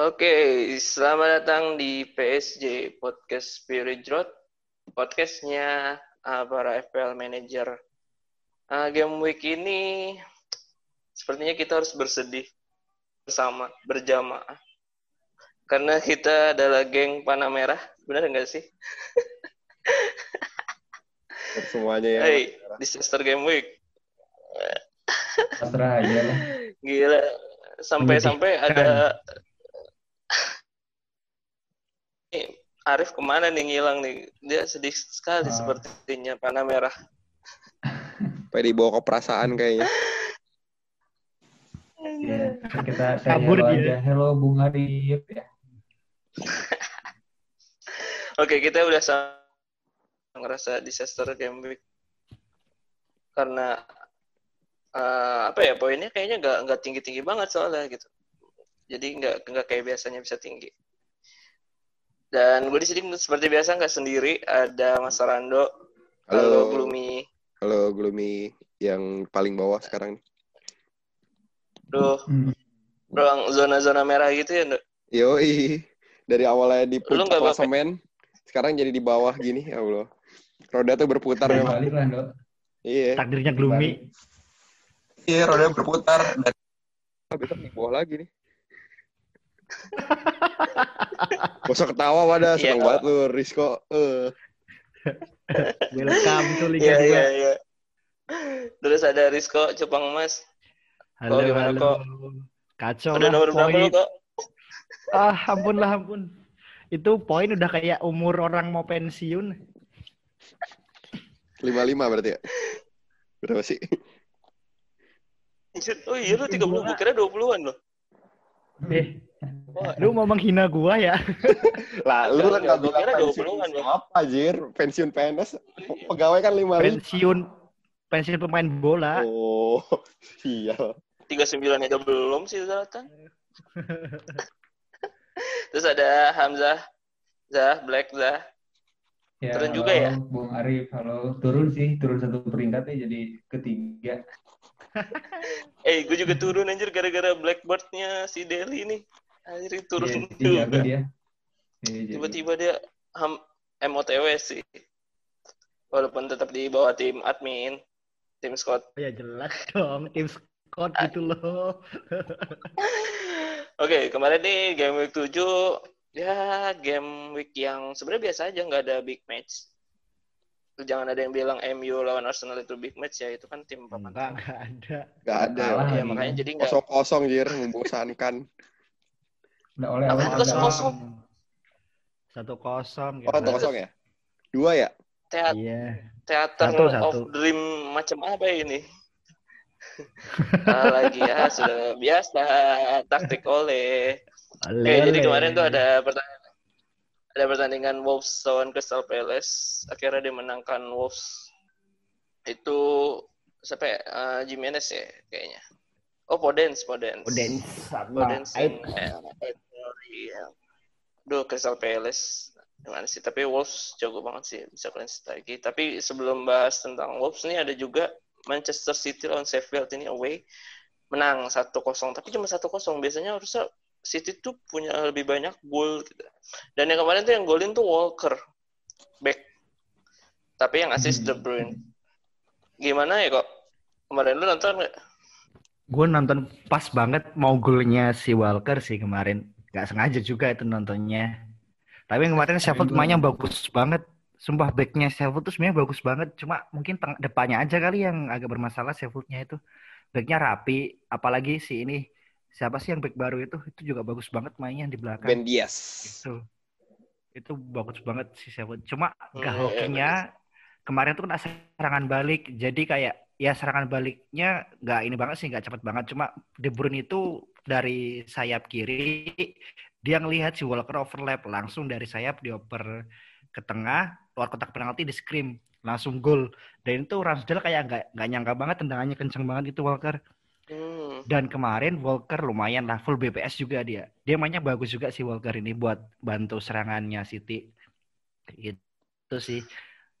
Oke, selamat datang di PSJ Podcast Spirit Road, podcastnya uh, para FPL Manager. Uh, game week ini sepertinya kita harus bersedih bersama, berjamaah. Karena kita adalah geng panah merah, benar nggak sih? Semuanya ya. Hey, disaster game week. Pasrah aja lah. Gila, sampai-sampai ada Arif ke mana nih ngilang nih? Dia sedih sekali Ah. sepertinya panah merah. Sampai dibawa ke perasaan kayaknya. Ya, kita saya Kabur dia. aja. Hello Bung Arif ya. Oke, kita udah sama ngerasa disaster game week karena eh, apa ya poinnya kayaknya nggak nggak tinggi tinggi banget soalnya gitu. Jadi nggak nggak kayak biasanya bisa tinggi. Dan gue di sini seperti biasa nggak sendiri, ada Mas Rando, halo, Halo, Gloomy, halo Gloomy yang paling bawah sekarang. Duh, Hmm. ruang zona-zona merah gitu ya, Nduk? Yoi, dari awalnya di puncak klasemen, sekarang jadi di bawah gini, ya Allah. Roda tuh berputar memang. balik lah, Dok. Iya, Takdirnya gloomy. iya roda berputar. Dan... Besok di bawah lagi nih. Gak usah ketawa pada, Iya, seneng kalau- banget lu, Rizko. Eh, Welcome to Liga Iya, 2. iya, iya. Terus ada Rizko Cupang Mas. Halo, Oh, gimana, halo. kok? Kacau Udah lah nomor berapa lu kok? Ah, ampun lah, ampun. Itu poin udah kayak umur orang mau pensiun. 55 berarti ya? Berapa sih? Oh iya lu 30, gue kira 20-an loh. Eh, Wah, lu mau menghina gua ya? Lah, lu kan Enggak, gak gua bilang kira pensiun 20-an, Bang. apa, Jir? Pensiun PNS, pegawai kan 55. Pensiun pensiun pemain bola. Oh, sial. 39 aja belum sih Zlatan. Terus ada Hamzah, Zah, Black Zah. Ya, Turun halo, juga ya? Bung Arif, halo. Turun sih, turun satu peringkat ya jadi ketiga. Eh, gue juga turun anjir gara-gara Blackbird-nya si Deli nih. Anjir turun Iya, dia jago juga. dia. Iya. Tiba-tiba dia ham MOTW sih. Walaupun tetap di bawah tim admin, tim squad. Oh, ya jelas dong, tim Scott Ah. gitu loh. Oke, kemarin nih game week 7 ya game week yang sebenarnya biasa aja nggak ada big match. Jangan ada yang bilang MU lawan Arsenal itu big match ya itu kan tim papan Enggak, enggak ada. Gak ada. Iya lagi, makanya kan? jadi nggak Kosong-kosong, Jir. Membosankan. Udah oleh oleh kosong-kosong? Satu kosong. Oh, satu kosong ya? Dua ya? teater Iya. teater Satu, of satu. dream macam apa ini? Ah, lagi ya sudah biasa taktik oleh. Oke, jadi kemarin tuh ada pertandingan ada pertandingan Wolves lawan Crystal Palace. Akhirnya dia menangkan Wolves. Itu siapa ya? Eh, Jimenez ya kayaknya. Oh, Podence, Podence. Sama Podence. Aib. Iya. Duh, Crystal Palace. Gimana sih? Tapi Wolves jago banget sih. Bisa sheet lagi. Tapi sebelum bahas tentang Wolves nih ada juga Manchester City lawan Sheffield ini away. Menang 1-0. Tapi cuma 1-0. Biasanya harusnya City tuh punya lebih banyak gol gitu. Dan yang kemarin tuh yang golin tuh Walker. Back. Tapi yang assist De Bruyne. Gimana ya kok? Kemarin lu nonton nggak? Gue nonton pas banget mau golnya si Walker sih kemarin. Gak sengaja juga itu nontonnya. Tapi yang kemarin Sheffield mainnya bagus banget. Sumpah backnya Sheffield tuh sebenarnya bagus banget. Cuma mungkin depannya aja kali yang agak bermasalah Sheffieldnya itu. Backnya rapi. Apalagi si ini. Siapa sih yang back baru itu? Itu juga bagus banget mainnya di belakang. Ben Diaz. Itu. Itu bagus banget si Sheffield. Cuma Hmm, gak hokinya kemarin tuh kan serangan balik. Jadi kayak ya serangan baliknya nggak ini banget sih, nggak cepet banget. Cuma De Bruyne itu dari sayap kiri dia ngelihat si Walker overlap langsung dari sayap dioper ke tengah luar kotak penalti di scream langsung gol dan itu Ramsdale kayak nggak nggak nyangka banget tendangannya kenceng banget itu Walker Hmm. dan kemarin Walker lumayan lah full BPS juga dia. Dia mainnya bagus juga sih Walker ini buat bantu serangannya City. Gitu sih.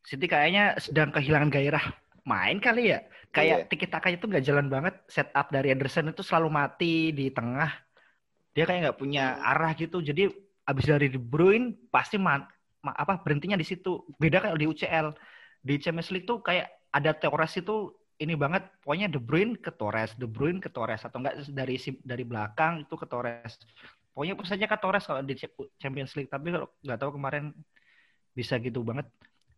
City kayaknya sedang kehilangan gairah main kali ya. Kayak Iya. tiki takanya itu nggak jalan banget. Setup dari Anderson itu selalu mati di tengah. dia kayak nggak punya arah gitu. Jadi abis dari De Bruyne pasti man, ma- apa berhentinya di situ. Beda kayak di UCL. Di Champions League tuh kayak ada Torres itu ini banget pokoknya De Bruyne ke Torres, De Bruyne ke Torres atau enggak dari dari belakang itu ke Torres. Pokoknya pusatnya ke Torres kalau di Champions League, tapi kalau nggak tahu kemarin bisa gitu banget.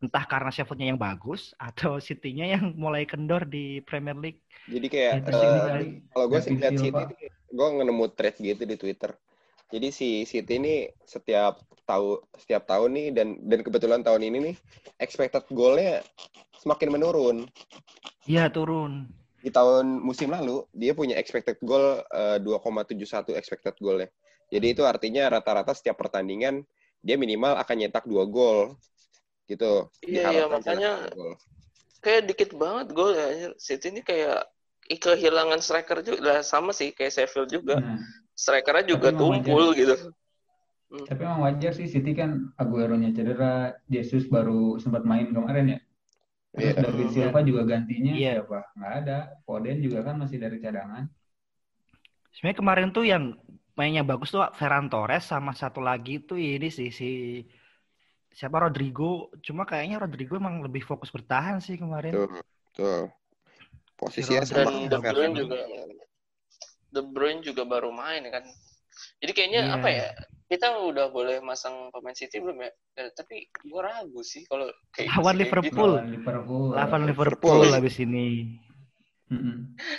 Entah karena Sheffield-nya yang bagus atau City-nya yang mulai kendor di Premier League. Jadi kayak kali. kalau gue sih lihat. City, gue nemu thread gitu di Twitter. Jadi si City ini setiap tahu setiap tahun nih dan dan kebetulan tahun ini nih expected goal-nya semakin menurun. Iya turun. Di tahun musim lalu dia punya expected goal eh, 2,71 expected goal-nya. Jadi itu artinya rata-rata setiap pertandingan dia minimal akan nyetak dua gol gitu. Iya, iya, makanya gol. kayak dikit banget gol ya. City ini kayak kehilangan striker juga lah sama sih kayak Sheffield juga. Nah, Strikernya juga tumpul gitu. tapi emang wajar sih City kan Aguero-nya cedera, Jesus baru sempat main kemarin ya. Terus Iya. David Silva juga gantinya Iya. siapa? Nggak ada. Foden juga kan masih dari cadangan. Sebenarnya kemarin tuh yang mainnya bagus tuh Ferran Torres sama satu lagi tuh ini sih si siapa Rodrigo. Cuma kayaknya Rodrigo emang lebih fokus bertahan sih kemarin. Tuh, tuh. Posisinya Si Dan sama De Bruyne juga De Bruyne juga baru main kan. Jadi kayaknya Iya. apa ya? Kita udah boleh masang pemain City belum ya? Eh, tapi gue ragu sih kalau kayak Lawan Liverpool. Lawan Liverpool. Lawan Liverpool. Liverpool habis ini.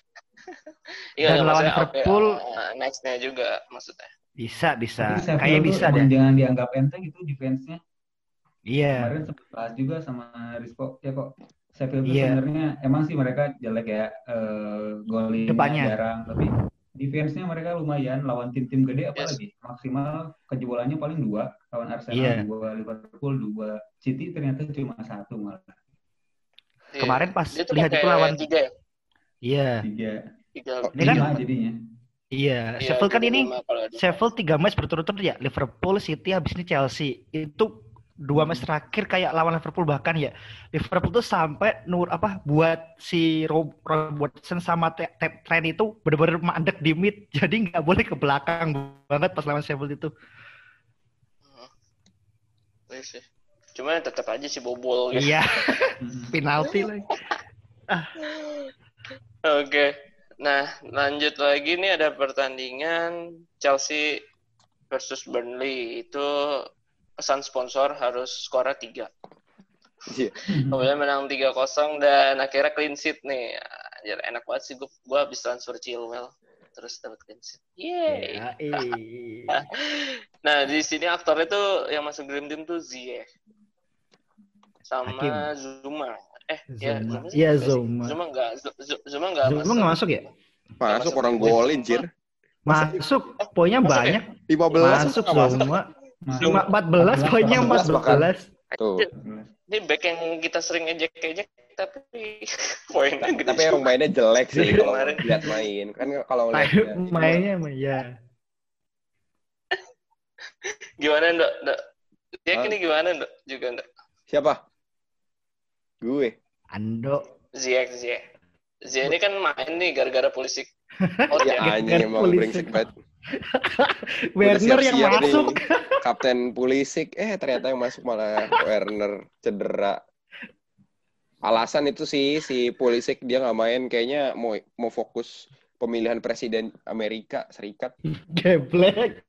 Iya, Dan lawan ya, Liverpool. eh, nextnya juga maksudnya. Bisa, bisa. Sheffield Kayaknya bisa deh. jangan dianggap enteng gitu defense-nya. Iya. Kemarin sempat bahas juga sama Rizko, ya kok Sheffield tuh Iya. sebenarnya emang sih mereka jelek ya, eh golnya Depannya. jarang, tapi defense-nya mereka lumayan lawan tim-tim gede apalagi maksimal kejebolannya paling dua lawan Arsenal Iya. dua Liverpool dua City ternyata cuma satu malah Iya. Kemarin pas Dia lihat itu lawan tiga ya? Iya. tiga Tiga. Ini kan- lima jadinya Iya, Iya, Sheffield kan ini. Sheffield tiga match berturut-turut ya. Liverpool, City, habis ini Chelsea. Itu dua match terakhir kayak lawan Liverpool bahkan ya. Liverpool tuh sampai nur apa buat si Rob, Rob Watson sama Trent itu bener-bener mandek di mid. Jadi nggak boleh ke belakang banget pas lawan Sheffield itu. Iya sih. Cuma tetap aja sih bobol gitu. Iya, penalti lagi. Oke. Nah, lanjut lagi nih ada pertandingan Chelsea versus Burnley. Itu pesan sponsor harus skornya 3. Iya. Kemudian menang 3-0 dan akhirnya clean sheet nih. Anjir, enak banget sih gue gue habis transfer Chilwell terus dapat clean sheet. Yeay. Ya, iya. Nah, di sini aktornya tuh yang masuk Dream Team tuh Ziyech. Sama Hakim. Zuma. Eh, ya Zuma. Zuma. sih Iya. Zuma. Zuma enggak Zuma enggak Zuma nggak masuk ya? Masuk masuk. orang golin, Jir. Masuk, poinnya Masuk ya? banyak. 15 Masuk masuk. semua. Cuma 14, poinnya 14 bahkan. 14. Tuh. Ini back yang kita sering ejek-ejek tapi poinnya gede Tapi emang mainnya jelek sih Iya, kalau kemarin. lihat main. Kan kalau lihat Mainnya mah ya. Gimana, Ndok? Ndok? Ziyech Hah? ini gimana, Ndok? Juga, Ndok? siapa? Gue. Ando. Ziyech, Ziyech. Ziyech ini kan main nih gara-gara Pulisic. Oh, Ya ya. anjing emang brengsek banget. Werner yang siap-siap nih, masuk. Kapten Pulisic, eh ternyata yang masuk malah Werner cedera. Alasan itu sih si Pulisic dia nggak main kayaknya mau mau fokus pemilihan presiden Amerika Serikat. Geblek.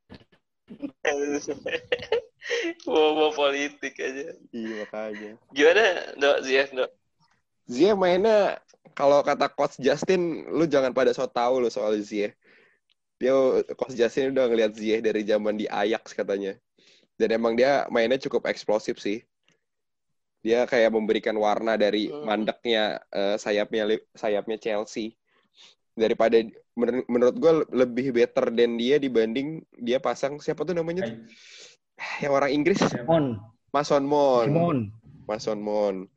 Bobo politik aja. Iya makanya. Gimana, Ndok? Ziyech, Ndok? Zia mainnya kalau kata coach Justin, lu jangan pada so tahu lu soal Zia. Dia coach Justin udah ngeliat Zia dari zaman di Ajax katanya. Dan emang dia mainnya cukup eksplosif sih. Dia kayak memberikan warna dari Hmm. mandeknya eh, sayapnya sayapnya Chelsea. Daripada menur- menurut gue lebih better dan dia dibanding dia pasang siapa tuh namanya tuh? Yang orang Inggris Mon. Mason Mount. Simon. Mason Mount.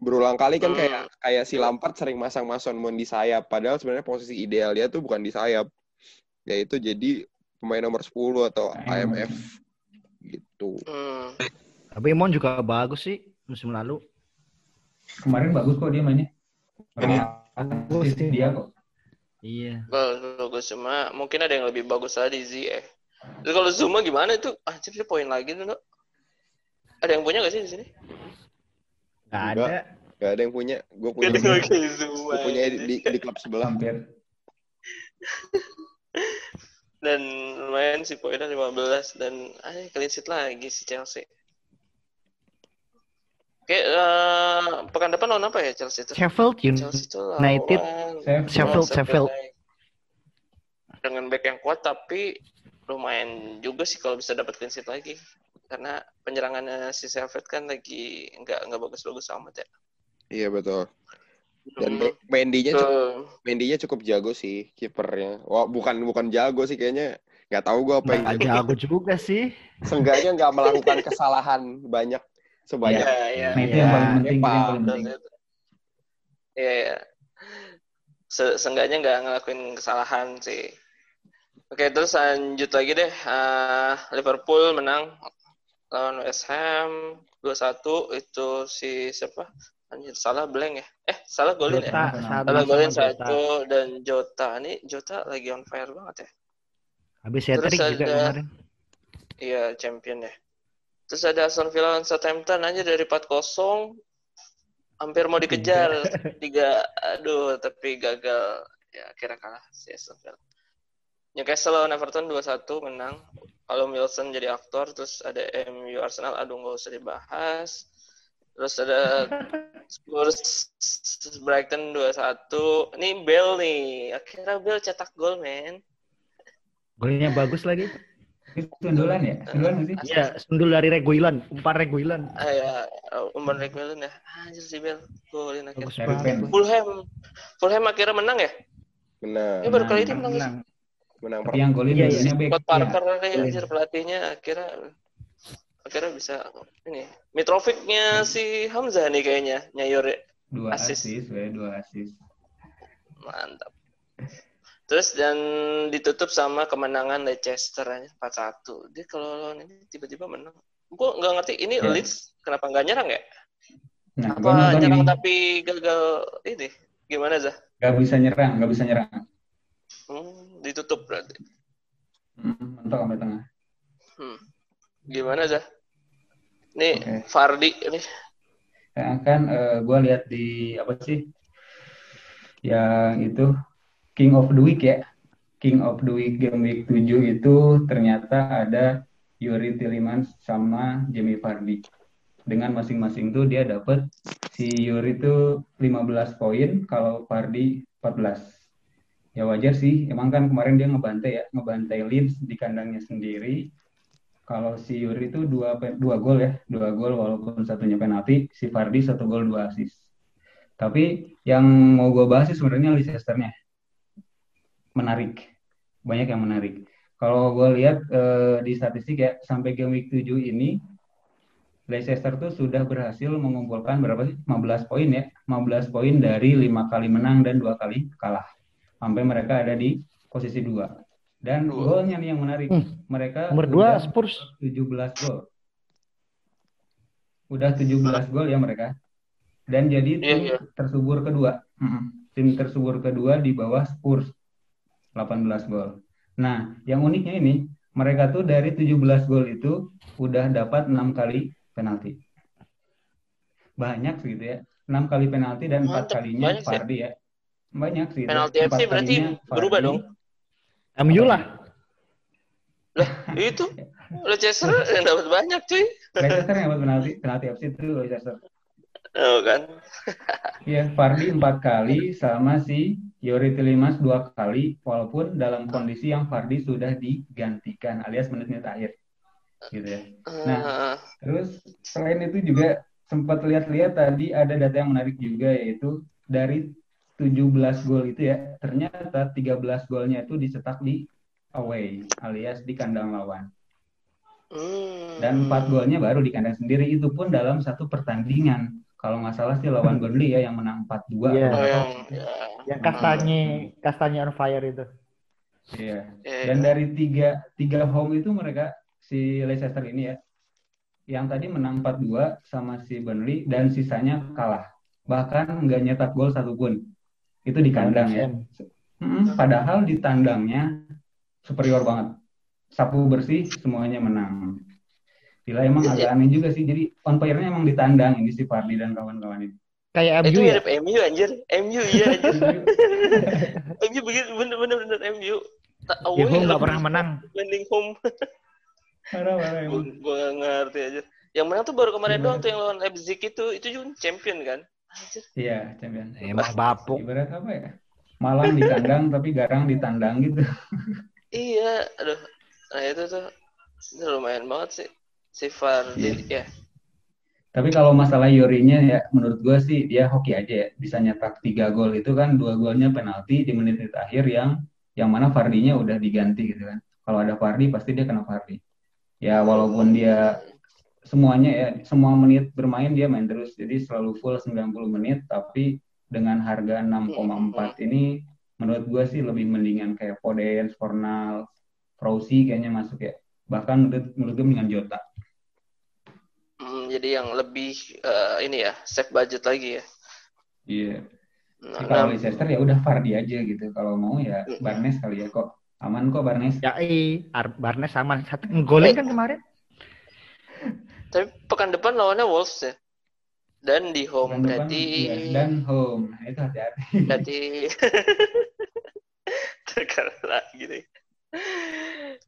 Berulang kali kan Hmm. kayak kayak si Lampard sering masang Mason Mount di sayap, padahal sebenarnya posisi ideal dia tuh bukan di sayap. Yaitu jadi pemain nomor 10 atau IMF. Gitu. Hmm. Tapi Mon juga bagus sih musim lalu. Kemarin bagus kok dia mainnya. Ini. Bagus sih dia kok. Iya. Bagus, bagus. Cuma mungkin ada yang lebih bagus lagi sih eh. Terus kalau Zuma gimana itu? Anjir dia poin lagi dulu. Ada yang punya gak sih di sini? Nggak Enggak. ada. Gak ada yang punya. Gue punya. Gak. Gue punya di, di, di klub sebelah. Hampir. Dan lumayan sih poinnya 15 dan ah clean sheet lagi si Chelsea. Oke, eh, pekan depan lawan apa ya Chelsea itu? Sheffield Chelsea itu lawan United. Sheffield. Sheffield, Sheffield. Dengan back yang kuat tapi lumayan juga sih kalau bisa dapat clean sheet lagi. Karena penyerangannya si Sheffield kan lagi nggak nggak bagus-bagus amat ya. Iya betul. Dan Hmm. Me- Mendy-nya cukup, Tuh. Mendy-nya cukup jago sih kipernya. Wah, bukan bukan jago sih kayaknya. Nggak tahu gue apa yang Nggak jago juga sih. Seenggaknya nggak melakukan kesalahan banyak sebanyak. Iya, iya. Nah itu Iya, yang paling penting. Betul, penting. Iya, iya. Se- Seenggaknya nggak ngelakuin kesalahan sih. Oke, terus lanjut lagi deh. Ah, Liverpool menang lawan West Ham 2-1 itu si siapa? Anjir, salah blank ya? Eh, salah golin ya? Jota, Jota. sama- Salah sama golin Jota. satu dan Jota. Ini Jota lagi on fire banget ya. Habis hat-trick Terus juga ada- kemarin. Iya, champion ya. Terus ada Aston Villa lawan Southampton aja dari 4-0 hampir mau dikejar. Tiga, aduh, tapi gagal. Ya, kira kalah si Aston Villa. Newcastle lawan Everton 2-1 menang. Kalau Wilson jadi aktor, terus ada MU Arsenal, aduh nggak usah dibahas. Terus ada Spurs Brighton 2-1. Ini Bell nih. Akhirnya Bell cetak gol, men. Golnya bagus lagi. Itu sundulan ya? Sundulan sih? Iya, sundul dari Reguilan, umpan Reguilan. Ah ya, Umar Reguilon ya. Anjir si Bell. Golin akhirnya. Fulham. Fulham akhirnya menang ya? Menang, Ini baru kali ini Menang, menang. Menang. menang Tapi yang golin dua-duanya back. Scott Iya. Parker nih anjir pelatihnya akhirnya akhirnya bisa ini Mitrovic-nya si Hamzah nih kayaknya nyayur ya. Dua Assist. asis, we, dua asis. mantap. Terus dan ditutup sama kemenangan Leicester aja 4-1. Dia kalau lawan ini tiba-tiba menang. Gue nggak ngerti ini Ya. Leeds kenapa nggak nyerang ya? Nah, Apa nyerang ini. tapi gagal ini? Gimana Zah? Gak bisa nyerang, gak bisa nyerang. Hmm, ditutup berarti. Hmm, mentok sampai tengah. Hmm. Gimana Zah? Nih Oke. Fardi ini. Ya, kan gue lihat di apa sih yang itu King of the Week ya. King of the Week game week 7 itu ternyata ada Yuri Tillemans sama Jamie Vardy. Dengan masing-masing tuh dia dapat si Yuri tuh 15 poin kalau Vardy 14 ya wajar sih emang kan kemarin dia ngebantai ya ngebantai Leeds di kandangnya sendiri kalau si Yuri itu dua dua gol ya, dua gol walaupun satunya penalti, si Fardi satu gol dua assist. Tapi yang mau gue bahas sih sebenarnya Leicester-nya menarik, banyak yang menarik. Kalau gue lihat eh, di statistik ya sampai game week 7 ini Leicester tuh sudah berhasil mengumpulkan berapa sih? 15 poin ya, 15 poin dari lima kali menang dan dua kali kalah. Sampai mereka ada di posisi dua. Dan Dua. golnya nih yang menarik, Hmm. mereka Nomor dua udah Spurs. 17 gol. Udah 17 gol ya mereka. Dan jadi Iya, tim iya. tersubur kedua. Mm-mm. Tim tersubur kedua di bawah Spurs. 18 gol. Nah, yang uniknya ini, mereka tuh dari 17 gol itu udah dapat 6 kali penalti. Banyak sih gitu ya. 6 kali penalti dan 4 Mantep, kalinya. Fardi ya. Banyak sih. penalti Empat FC berarti kalinya berubah dong. MU lah. Itu Leicester yang dapat banyak cuy. Leicester yang dapat penalti, penalti FC itu Leicester. Oh kan. Iya, Fardi empat kali sama si Yori Tilimas dua kali, walaupun dalam kondisi yang Fardi sudah digantikan alias menit-menit akhir, gitu ya. Nah. Eh, Terus selain itu juga sempat lihat-lihat tadi ada data yang menarik juga yaitu dari 17 gol itu ya, ternyata 13 golnya itu dicetak di away alias di kandang lawan. hmm. Dan 4 golnya baru di kandang sendiri itu pun dalam satu pertandingan. Kalau nggak salah sih lawan Burnley ya yang menang 4-2. Iya. Oh yang ya, Yang kastanye, kastanye on fire itu. Iya. ya, Dan dari tiga, tiga home itu mereka si Leicester ini ya, yang tadi menang 4-2 sama si Burnley dan sisanya kalah. Bahkan nggak nyetak gol satupun. Itu di kandang ya. Mm, padahal di tandangnya superior banget. Sapu bersih semuanya menang. Gila emang Iya. agak aneh juga sih. Jadi on fire-nya emang di tandang ini si Fardi dan kawan-kawan ini. Kayak itu MU ya. mirip MU anjir. MU iya anjir. MU begitu bener bener MU. Awalnya home nggak lebih pernah menang. Dibanding home. Parah, parah Gue emang. gue nggak ngerti aja. Yang menang tuh baru kemarin doang tuh yang lawan Leipzig itu. Itu juga champion kan. Iya, champion. Emang bapuk. Ibarat apa ya? Malang di kandang tapi garang di tandang gitu. Iya, aduh. Nah itu tuh itu lumayan banget sih. Si Fardi ya. Tapi kalau masalah Yorinya ya menurut gue sih dia hoki aja ya. Bisa nyetak tiga gol itu kan dua golnya penalti di menit-menit akhir yang yang mana Fardinya udah diganti gitu kan. Kalau ada Fardi pasti dia kena Fardi. Ya walaupun dia semuanya ya semua menit bermain dia main terus. Jadi selalu full 90 menit tapi dengan harga 6,4 ini menurut gue sih lebih mendingan kayak Podence, Fornal, Frozy kayaknya masuk ya. Bahkan menurut menurut gue mendingan Jota. Hmm, jadi yang lebih eh, ini ya, save budget lagi ya. Iya. Nah, Ya, kalau nah, Leicester ya udah Fardi aja gitu. Kalau mau ya Mm. Barnes kali ya kok. Aman kok Barnes. Ya i, Ar- Barnes sama satu golin kan kemarin. Tapi pekan depan lawannya Wolves ya. Dan di home depan, berarti iya, dan home. Nah, itu hati-hati. berarti terkena lagi deh.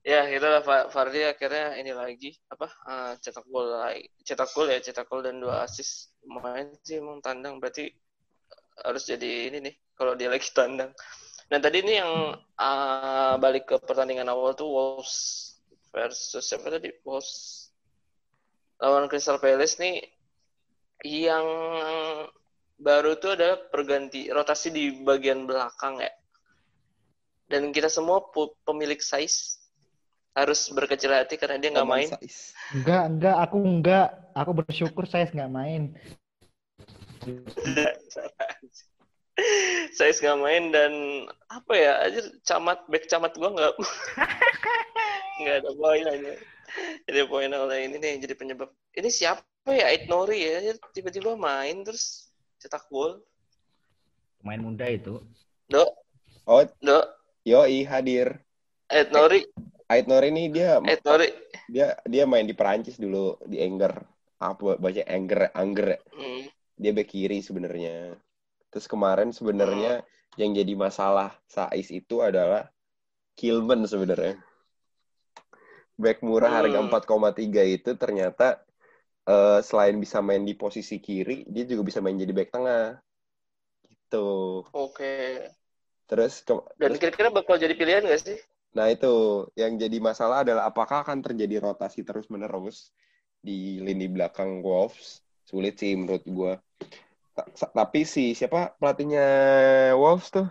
Ya, itulah Fa- Fardi akhirnya ini lagi apa eh, cetak gol lagi. Cetak gol ya, cetak gol dan dua assist. Lumayan sih emang tandang berarti harus jadi ini nih kalau dia lagi tandang. Nah, tadi ini yang eh, balik ke pertandingan awal tuh Wolves versus siapa tadi? Wolves lawan Crystal Palace nih yang baru tuh adalah perganti rotasi di bagian belakang ya. Dan kita semua pemilik size harus berkecil hati karena dia nggak main. Size. Enggak, enggak, aku enggak. Aku bersyukur saya nggak main. size nggak main dan apa ya aja camat back camat gua nggak nggak ada poin aja. Jadi poin oleh ini nih jadi penyebab. Ini siapa ya Ait Nori ya tiba-tiba main terus cetak gol. Main muda itu. Dok, Oh, dok, yoi hadir. Ait Nori, Ait Nori ini dia Ait Nori. dia dia main di Perancis dulu di Enger. Apa baca Enger Angger. Hmm. Dia back kiri sebenarnya. Terus kemarin sebenarnya yang jadi masalah Saiz itu adalah Kilman sebenarnya. Back murah harga Hmm. 4,3 itu ternyata eh, selain bisa main di posisi kiri, dia juga bisa main jadi back tengah. Gitu. Oke. Terus ke- Dan kira-kira bakal jadi pilihan nggak sih? Nah itu yang jadi masalah adalah apakah akan terjadi rotasi terus menerus di lini belakang Wolves? Sulit sih menurut gua. Tapi si siapa pelatihnya Wolves tuh?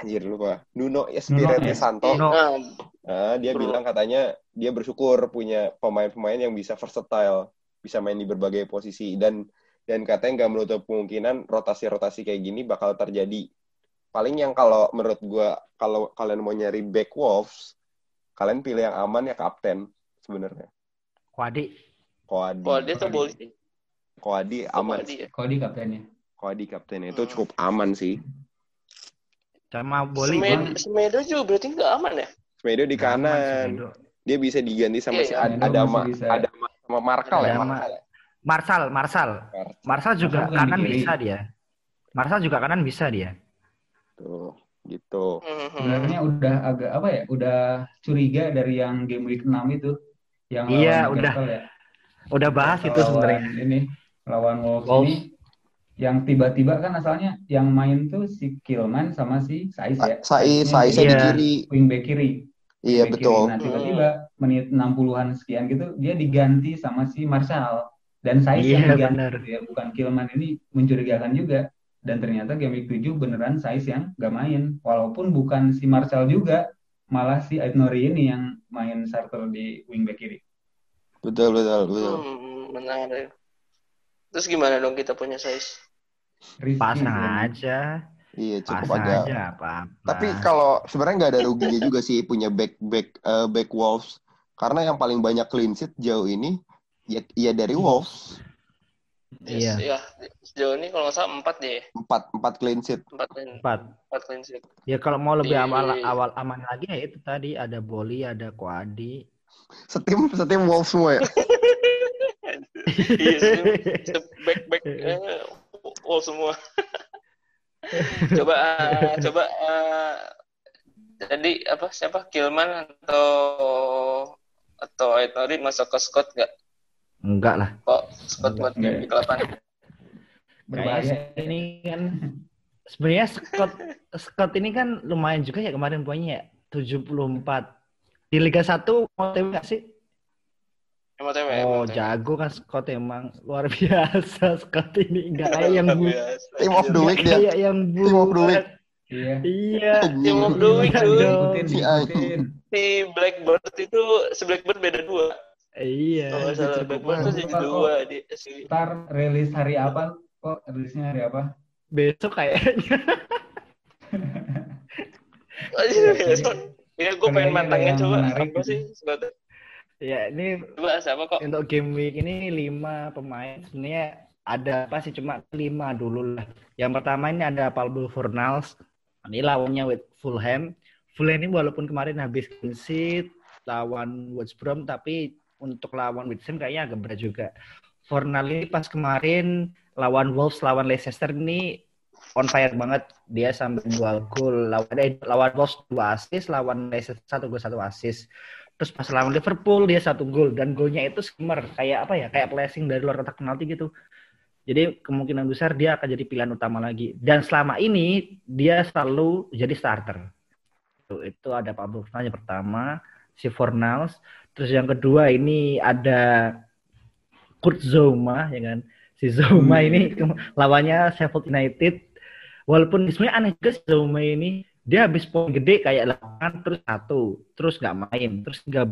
Anjir lupa. Nuno Espirito ya? Santo. Nuno. Nah, dia Bro. bilang katanya dia bersyukur punya pemain-pemain yang bisa versatile, bisa main di berbagai posisi dan dan katanya nggak menutup kemungkinan rotasi-rotasi kayak gini bakal terjadi. Paling yang kalau menurut gua kalau kalian mau nyari back Wolves, kalian pilih yang aman ya kapten sebenarnya. Koadi. kalau dia tuh boleh. Koadi aman. dia. Kalau di kaptennya. Koadi kaptennya itu Hmm. cukup aman sih. Sama Boli. Semedo, Semedo juga berarti nggak aman ya? Semedo di kanan. Dia bisa diganti sama Iya, si iya. Ad- Semedo Adama. Adama sama Markal ya. Marsal, Marsal. Marsal juga Marsal kanan di bisa dia. Marsal juga kanan bisa dia. Tuh, gitu. Hmm. Sebenarnya udah agak apa ya? Udah curiga dari yang game week 6 itu. Yang Iya, lawan udah. Ya. Udah bahas itu Lawan sebenarnya. Ini lawan Wolves, Wolves. ini yang tiba-tiba kan asalnya yang main tuh si Kilman sama si Saiz ya. Sai, Saiznya Sai jadi Iya. di kiri. wingback kiri. Iya betul. Nah, tiba-tiba menit 60-an sekian gitu dia diganti sama si Marshall dan Saiz yang Iya, diganti benar. ya bukan Kilman ini mencurigakan juga. Dan ternyata game week 7 beneran Saiz yang gak main. Walaupun bukan si Marshall juga, malah si Aitnori ini yang main starter di wingback kiri. Betul betul betul. Hmm, menarik. Terus gimana dong kita punya size? Risky Pasang aja. Iya cukup Pasang agak. aja apa. Tapi kalau sebenarnya nggak ada ruginya juga sih punya back back eh, back Wolves karena yang paling banyak clean sheet jauh ini ya, ya dari Wolves. Iya. Ya, sejauh ini kalau nggak salah empat deh. Empat, empat clean sheet. Empat clean, Empat. empat clean sheet. Ya kalau mau lebih Di- awal awal aman lagi ya itu tadi ada Boli, ada Koadi. Setim, setim Wolves semua ya. Iya, back back eh, all semua. coba eh, coba eh, jadi apa siapa Kilman atau atau Etori masuk ke Scott nggak? Enggak lah. Kok Scott buat game week 8? Berbahaya. Ini kan sebenarnya Scott Scott ini kan lumayan juga ya kemarin poinnya ya 74. Di Liga 1 mau nggak sih? MOTW, Oh, MOTW. jago kan Scott emang luar biasa Scott ini enggak kayak yang bu. Team of the week dia. kayak yang bu Team of the week. Iya. Iya. Team of the week Iya. Ikutin, Si ikutin. Si Blackbird itu si Blackbird beda dua. Iya. Kalau nggak salah Blackbird tuh jadi dua di si Ntar rilis hari apa? Kok rilisnya hari apa? Besok kayaknya. Oh, iya, Iya, gue pengen Pengennya mantangin yang coba apa gitu. sih Scott? Ya, ini Coba siapa kok? untuk game week ini lima pemain sebenarnya ada apa sih cuma lima dulu lah. Yang pertama ini ada Pablo Fornals. Ini lawannya with Fulham. Fulham ini walaupun kemarin habis sheet lawan West Brom tapi untuk lawan West Ham kayaknya agak berat juga. Fornal ini pas kemarin lawan Wolves lawan Leicester ini on fire banget. Dia sampai dua gol lawan eh, lawan Wolves dua assist, lawan Leicester satu gol satu assist. Terus pas lawan Liverpool dia satu gol dan golnya itu skimmer kayak apa ya kayak blessing dari luar kotak penalti gitu. Jadi kemungkinan besar dia akan jadi pilihan utama lagi. Dan selama ini dia selalu jadi starter. Itu, itu ada Pablo Fornals yang pertama, si Fornals. Terus yang kedua ini ada Kurt Zouma ya kan. Si Zouma Hmm. ini lawannya Sheffield United. Walaupun sebenarnya aneh juga si Zouma ini dia habis poin gede kayak 8 terus satu terus nggak main terus 13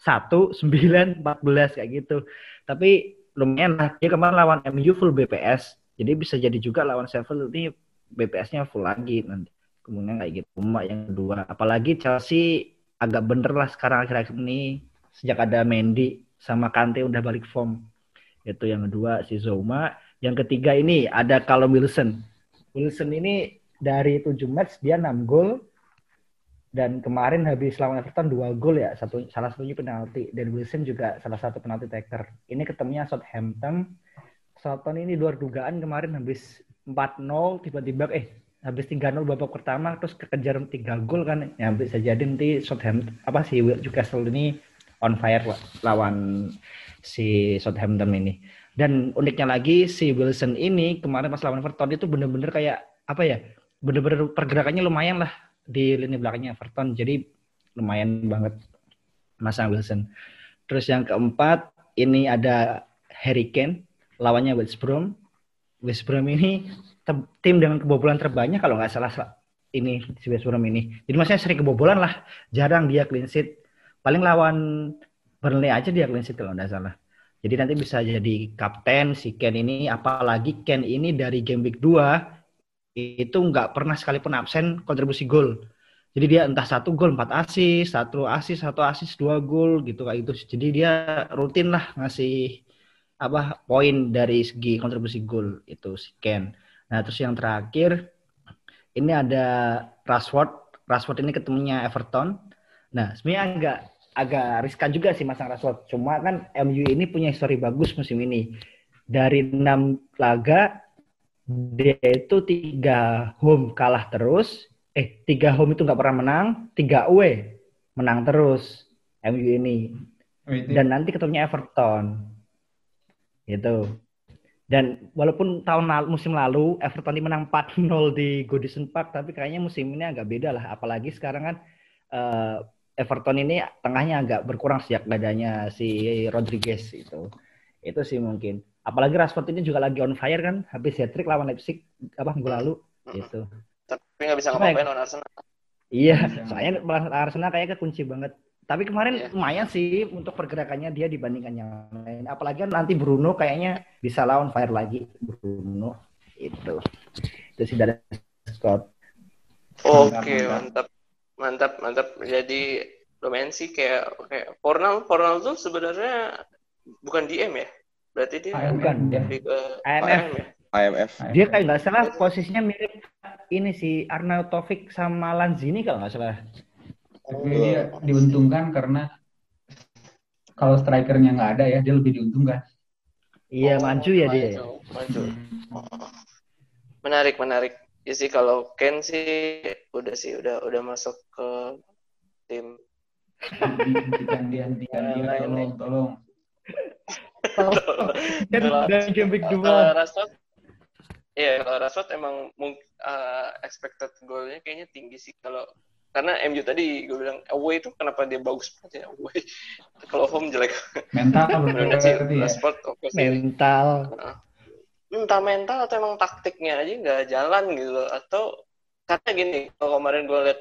satu 9 14 kayak gitu. Tapi lumayan lah. Dia kemarin lawan MU full BPS jadi bisa jadi juga lawan Sheffield ini BPS-nya full lagi nanti. Kemudian kayak gitu. Cuma yang kedua. Apalagi Chelsea agak bener lah sekarang akhir-akhir ini. Sejak ada Mendy sama Kante udah balik form. Itu yang kedua si Zouma. Yang ketiga ini ada Callum Wilson. Wilson ini dari 7 match dia 6 gol. Dan kemarin habis lawan Everton 2 gol ya. Satu salah satunya penalti. Dan Wilson juga salah satu penalti taker. Ini ketemunya Southampton. Southampton ini luar dugaan kemarin habis 4-0 tiba-tiba eh habis 3-0 babak pertama terus kekejar 3 gol kan. Ya bisa jadi nanti Southampton apa sih Newcastle ini on fire lawan si Southampton ini. Dan uniknya lagi si Wilson ini kemarin pas lawan Everton itu bener-bener kayak apa ya bener-bener pergerakannya lumayan lah di lini belakangnya Everton jadi lumayan banget masang Wilson terus yang keempat ini ada Harry Kane lawannya West Brom. West Brom ini tim dengan kebobolan terbanyak kalau nggak salah sa- ini si West Brom ini. Jadi maksudnya sering kebobolan lah jarang dia clean sheet. Paling lawan Burnley aja dia clean sheet kalau nggak salah. Jadi nanti bisa jadi kapten si Ken ini apalagi Ken ini dari game week 2 itu nggak pernah sekalipun absen kontribusi gol. Jadi dia entah satu gol empat asis, satu asis, satu asis dua gol gitu kayak gitu. Jadi dia rutin lah ngasih apa poin dari segi kontribusi gol itu si Ken. Nah terus yang terakhir ini ada Rashford. Rashford ini ketemunya Everton. Nah sebenarnya agak agak riskan juga sih masang Rashford. Cuma kan MU ini punya histori bagus musim ini. Dari enam laga dia itu tiga home kalah terus, eh tiga home itu nggak pernah menang, tiga away menang terus MU ini. Oh, Dan nanti ketemunya Everton, gitu. Dan walaupun tahun lalu, musim lalu Everton ini menang 4-0 di Goodison Park, tapi kayaknya musim ini agak beda lah. Apalagi sekarang kan eh, Everton ini tengahnya agak berkurang sejak adanya si Rodriguez itu. Itu sih mungkin. Apalagi Rashford ini juga lagi on fire kan, habis hat-trick lawan Leipzig apa minggu lalu gitu. Tapi nggak bisa Apa ya? ngapain lawan Arsenal. Iya, soalnya lawan Arsenal kayaknya kunci banget. Tapi kemarin Iya. lumayan sih untuk pergerakannya dia dibandingkan yang lain. Apalagi kan nanti Bruno kayaknya bisa lawan fire lagi Bruno itu. Itu sih dari Scott. Oke, Mantap, mantap. Mantap, mantap. Jadi lumayan sih kayak kayak Fornal, Fornal tuh sebenarnya bukan DM ya? Berarti dia AMF Bukan, ke AMF. AM ya? IMF. Dia kayak nggak salah posisinya mirip ini si Arnaud Taufik sama Lanzini kalau nggak salah. Tapi dia diuntungkan karena kalau strikernya nggak ada ya, dia lebih diuntungkan. Iya, Oh, maju ya dia. maju, Maju. Oh. Menarik, menarik. Ya sih kalau Ken sih udah sih udah udah masuk ke tim. Dihentikan, dihentikan dia, Lain, tolong, tolong. Kan Kalau- udah game week Kalau dua. Rashford, iya kalau Rashford emang uh, expected goalnya kayaknya tinggi sih kalau karena MU tadi gue bilang away itu kenapa dia bagus banget ya away kalau home jelek Mental Bener sih berarti ya. Rashford oke sih Mental. entah mental atau emang taktiknya aja nggak jalan gitu loh. atau karena gini kalau kemarin gue liat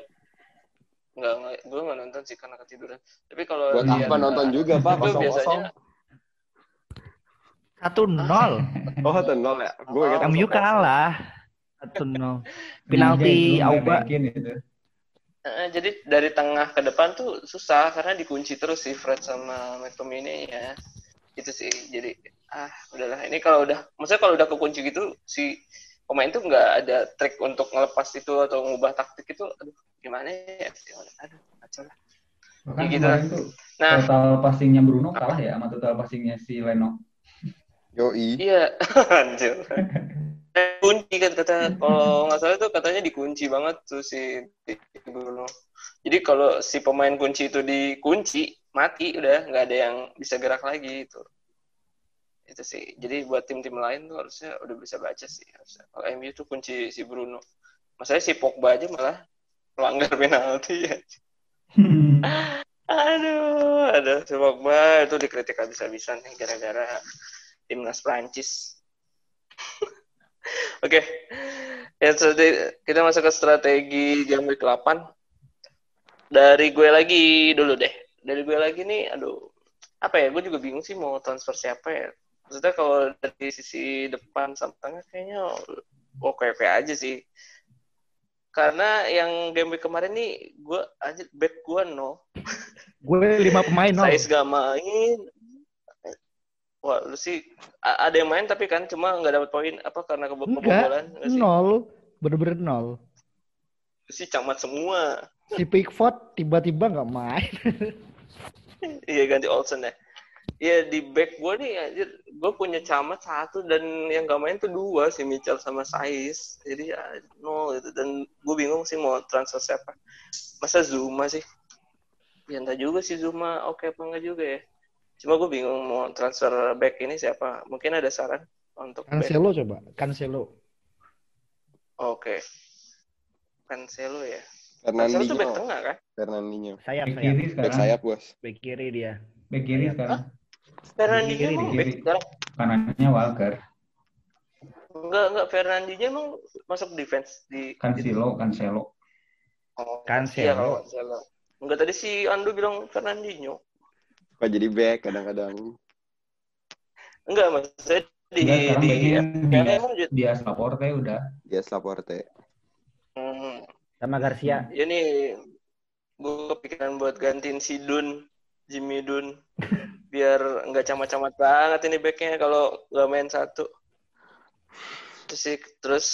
nggak nggak- gue nggak nonton sih karena ketiduran tapi kalau Buat apa nonton juga, Pak? itu Kosong-kosong. biasanya Satu nol. Oh, satu nol ya? Gue ingat Oh, MU kalah. Satu nol. Penalti Iya, Auba. Eh, jadi dari tengah ke depan tuh susah karena dikunci terus si Fred sama McTominay ya. Itu sih. Jadi ah udahlah ini kalau udah maksudnya kalau udah kekunci gitu si pemain tuh nggak ada trik untuk ngelepas itu atau ngubah taktik itu aduh gimana ya aduh kacau lah. Bahkan Ya gitu tuh Nah, total passingnya Bruno kalah ya sama total passingnya si Leno. Yoi. iya anjir. Eh, kunci kan kata kalau nggak salah tuh katanya dikunci banget tuh si Bruno. Jadi kalau si pemain kunci itu dikunci mati udah nggak ada yang bisa gerak lagi itu. Itu sih. Jadi buat tim-tim lain tuh harusnya udah bisa baca sih. Harusnya. Kalau MU tuh kunci si Bruno. Masalahnya si Pogba aja malah melanggar penalti ya. Aduh, ada si Pogba itu dikritik habis-habisan nih gara-gara timnas Prancis. Oke. Ya, strategi- kita masuk ke strategi game week 8. Dari gue lagi dulu deh. Dari gue lagi nih, aduh. Apa ya, gue juga bingung sih mau transfer siapa ya. Maksudnya kalau dari sisi depan sama tengah kayaknya oke-oke aja sih. Karena yang game week kemarin nih, gue aja back gue no. Gue lima pemain nol. Saiz gak main. Wah, lu sih ada yang main tapi kan cuma nggak dapat poin apa karena Enggak, kebobolan nggak sih? Nol. Bener-bener nol. Sih camat semua. Si Pickford tiba-tiba nggak main. Iya ganti Olsen ya. Iya di back gue nih anjir, gue punya camat satu dan yang gak main tuh dua si Mitchell sama Saiz. Jadi ya nol gitu dan gue bingung sih mau transfer siapa. Masa Zuma sih? Ya entah juga sih Zuma oke apa enggak juga ya. Cuma gue bingung mau transfer back ini siapa. Mungkin ada saran untuk back. Cancelo coba. Cancelo. Oke. Cancelo ya. Cancelo tuh back Fernandinho. tengah kan? Fernandinho. Sayap, Back sayap. kiri Back sayap, bos. Back kiri dia. Back kiri Sayap. sekarang. Fernandinho kiri, back kiri. sekarang? Kanannya Walker. Enggak, enggak. Fernandinho emang masuk defense di Cancelo, Cancelo. Oh, Cancelo. Iya, Cancelo. Enggak tadi si Ando bilang Fernandinho. Kok jadi back kadang-kadang. Enggak, maksudnya di Enggak, di backnya FPL dia, jadi- dia Laporte udah. Dia Laporte. Hmm. Sama Garcia. Ya nih, gue kepikiran buat gantiin si Dun, Jimmy Dun, biar nggak camat-camat banget ini backnya kalau nggak main satu. Terus sih, terus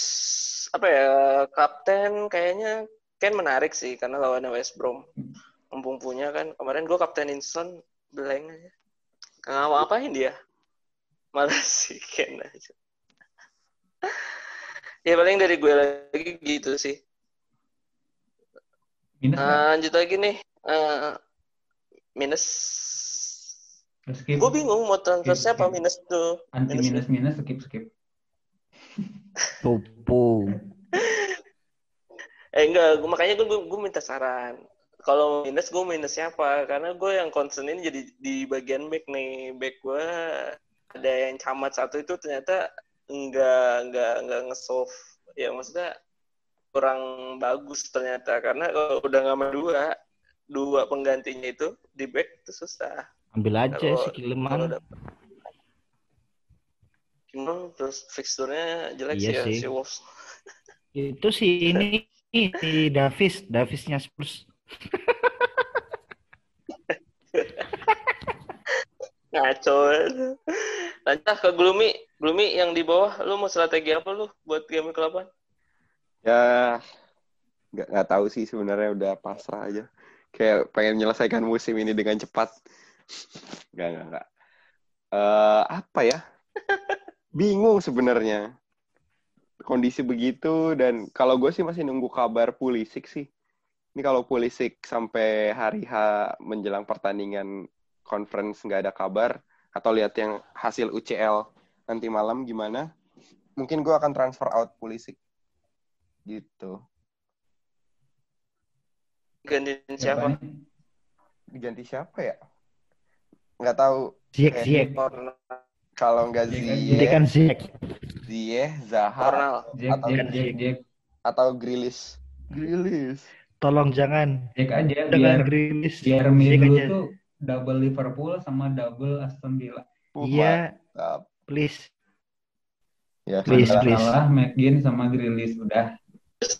apa ya kapten kayaknya Ken menarik sih karena lawannya West Brom. Mumpung punya kan kemarin gue kaptenin Son blank aja. Nggak mau apain dia? Malah si Ken aja. ya paling dari gue lagi gitu sih. Minus? Nah, lanjut lagi nih. Eh, minus. skip. Gue bingung mau transfer Skip, siapa skip. minus tuh. Anti minus. minus minus skip skip. Tupu. Eh enggak, makanya gue gue minta saran. Kalau minus gue minus siapa? Karena gue yang concern ini jadi di bagian back nih. Back gue ada yang camat satu itu ternyata enggak enggak enggak nge-solve. Ya maksudnya kurang bagus ternyata karena kalau udah nggak main dua dua penggantinya itu di back itu susah. Ambil aja Kalau- si dapet. Gimana terus fixturnya jelek Iya sih ya sih. si Wolves. Itu si ini si Davis, Davisnya Spurs. Ngaco. Lanjut ke Gloomy. Gloomy yang di bawah, lu mau strategi apa lu buat game ke-8? Ya nggak nggak tahu sih sebenarnya udah pasrah aja. Kayak pengen menyelesaikan musim ini dengan cepat. Nggak nggak nggak. Eh, apa ya? Bingung sebenarnya. Kondisi begitu dan kalau gue sih masih nunggu kabar Pulisic sih. Ini kalau Pulisic sampai hari H menjelang pertandingan conference nggak ada kabar atau lihat yang hasil UCL nanti malam gimana? Mungkin gue akan transfer out Pulisic gitu. Gantiin siapa? nih? Diganti siapa ya? Nggak tahu. Ziyech, Eh, Ziyech. Kalau nggak Ziyech. Jadi kan Ziyech, Ziyech. Zaha, Atau- atau Grilis. Grilis. Tolong jangan. Jack aja biar Dengan biar Ziyech minggu aja. tuh double Liverpool sama double Aston Villa. Iya, mantap. please. Ya, Please, sudah. please. Salah McGinn sama Grilis udah.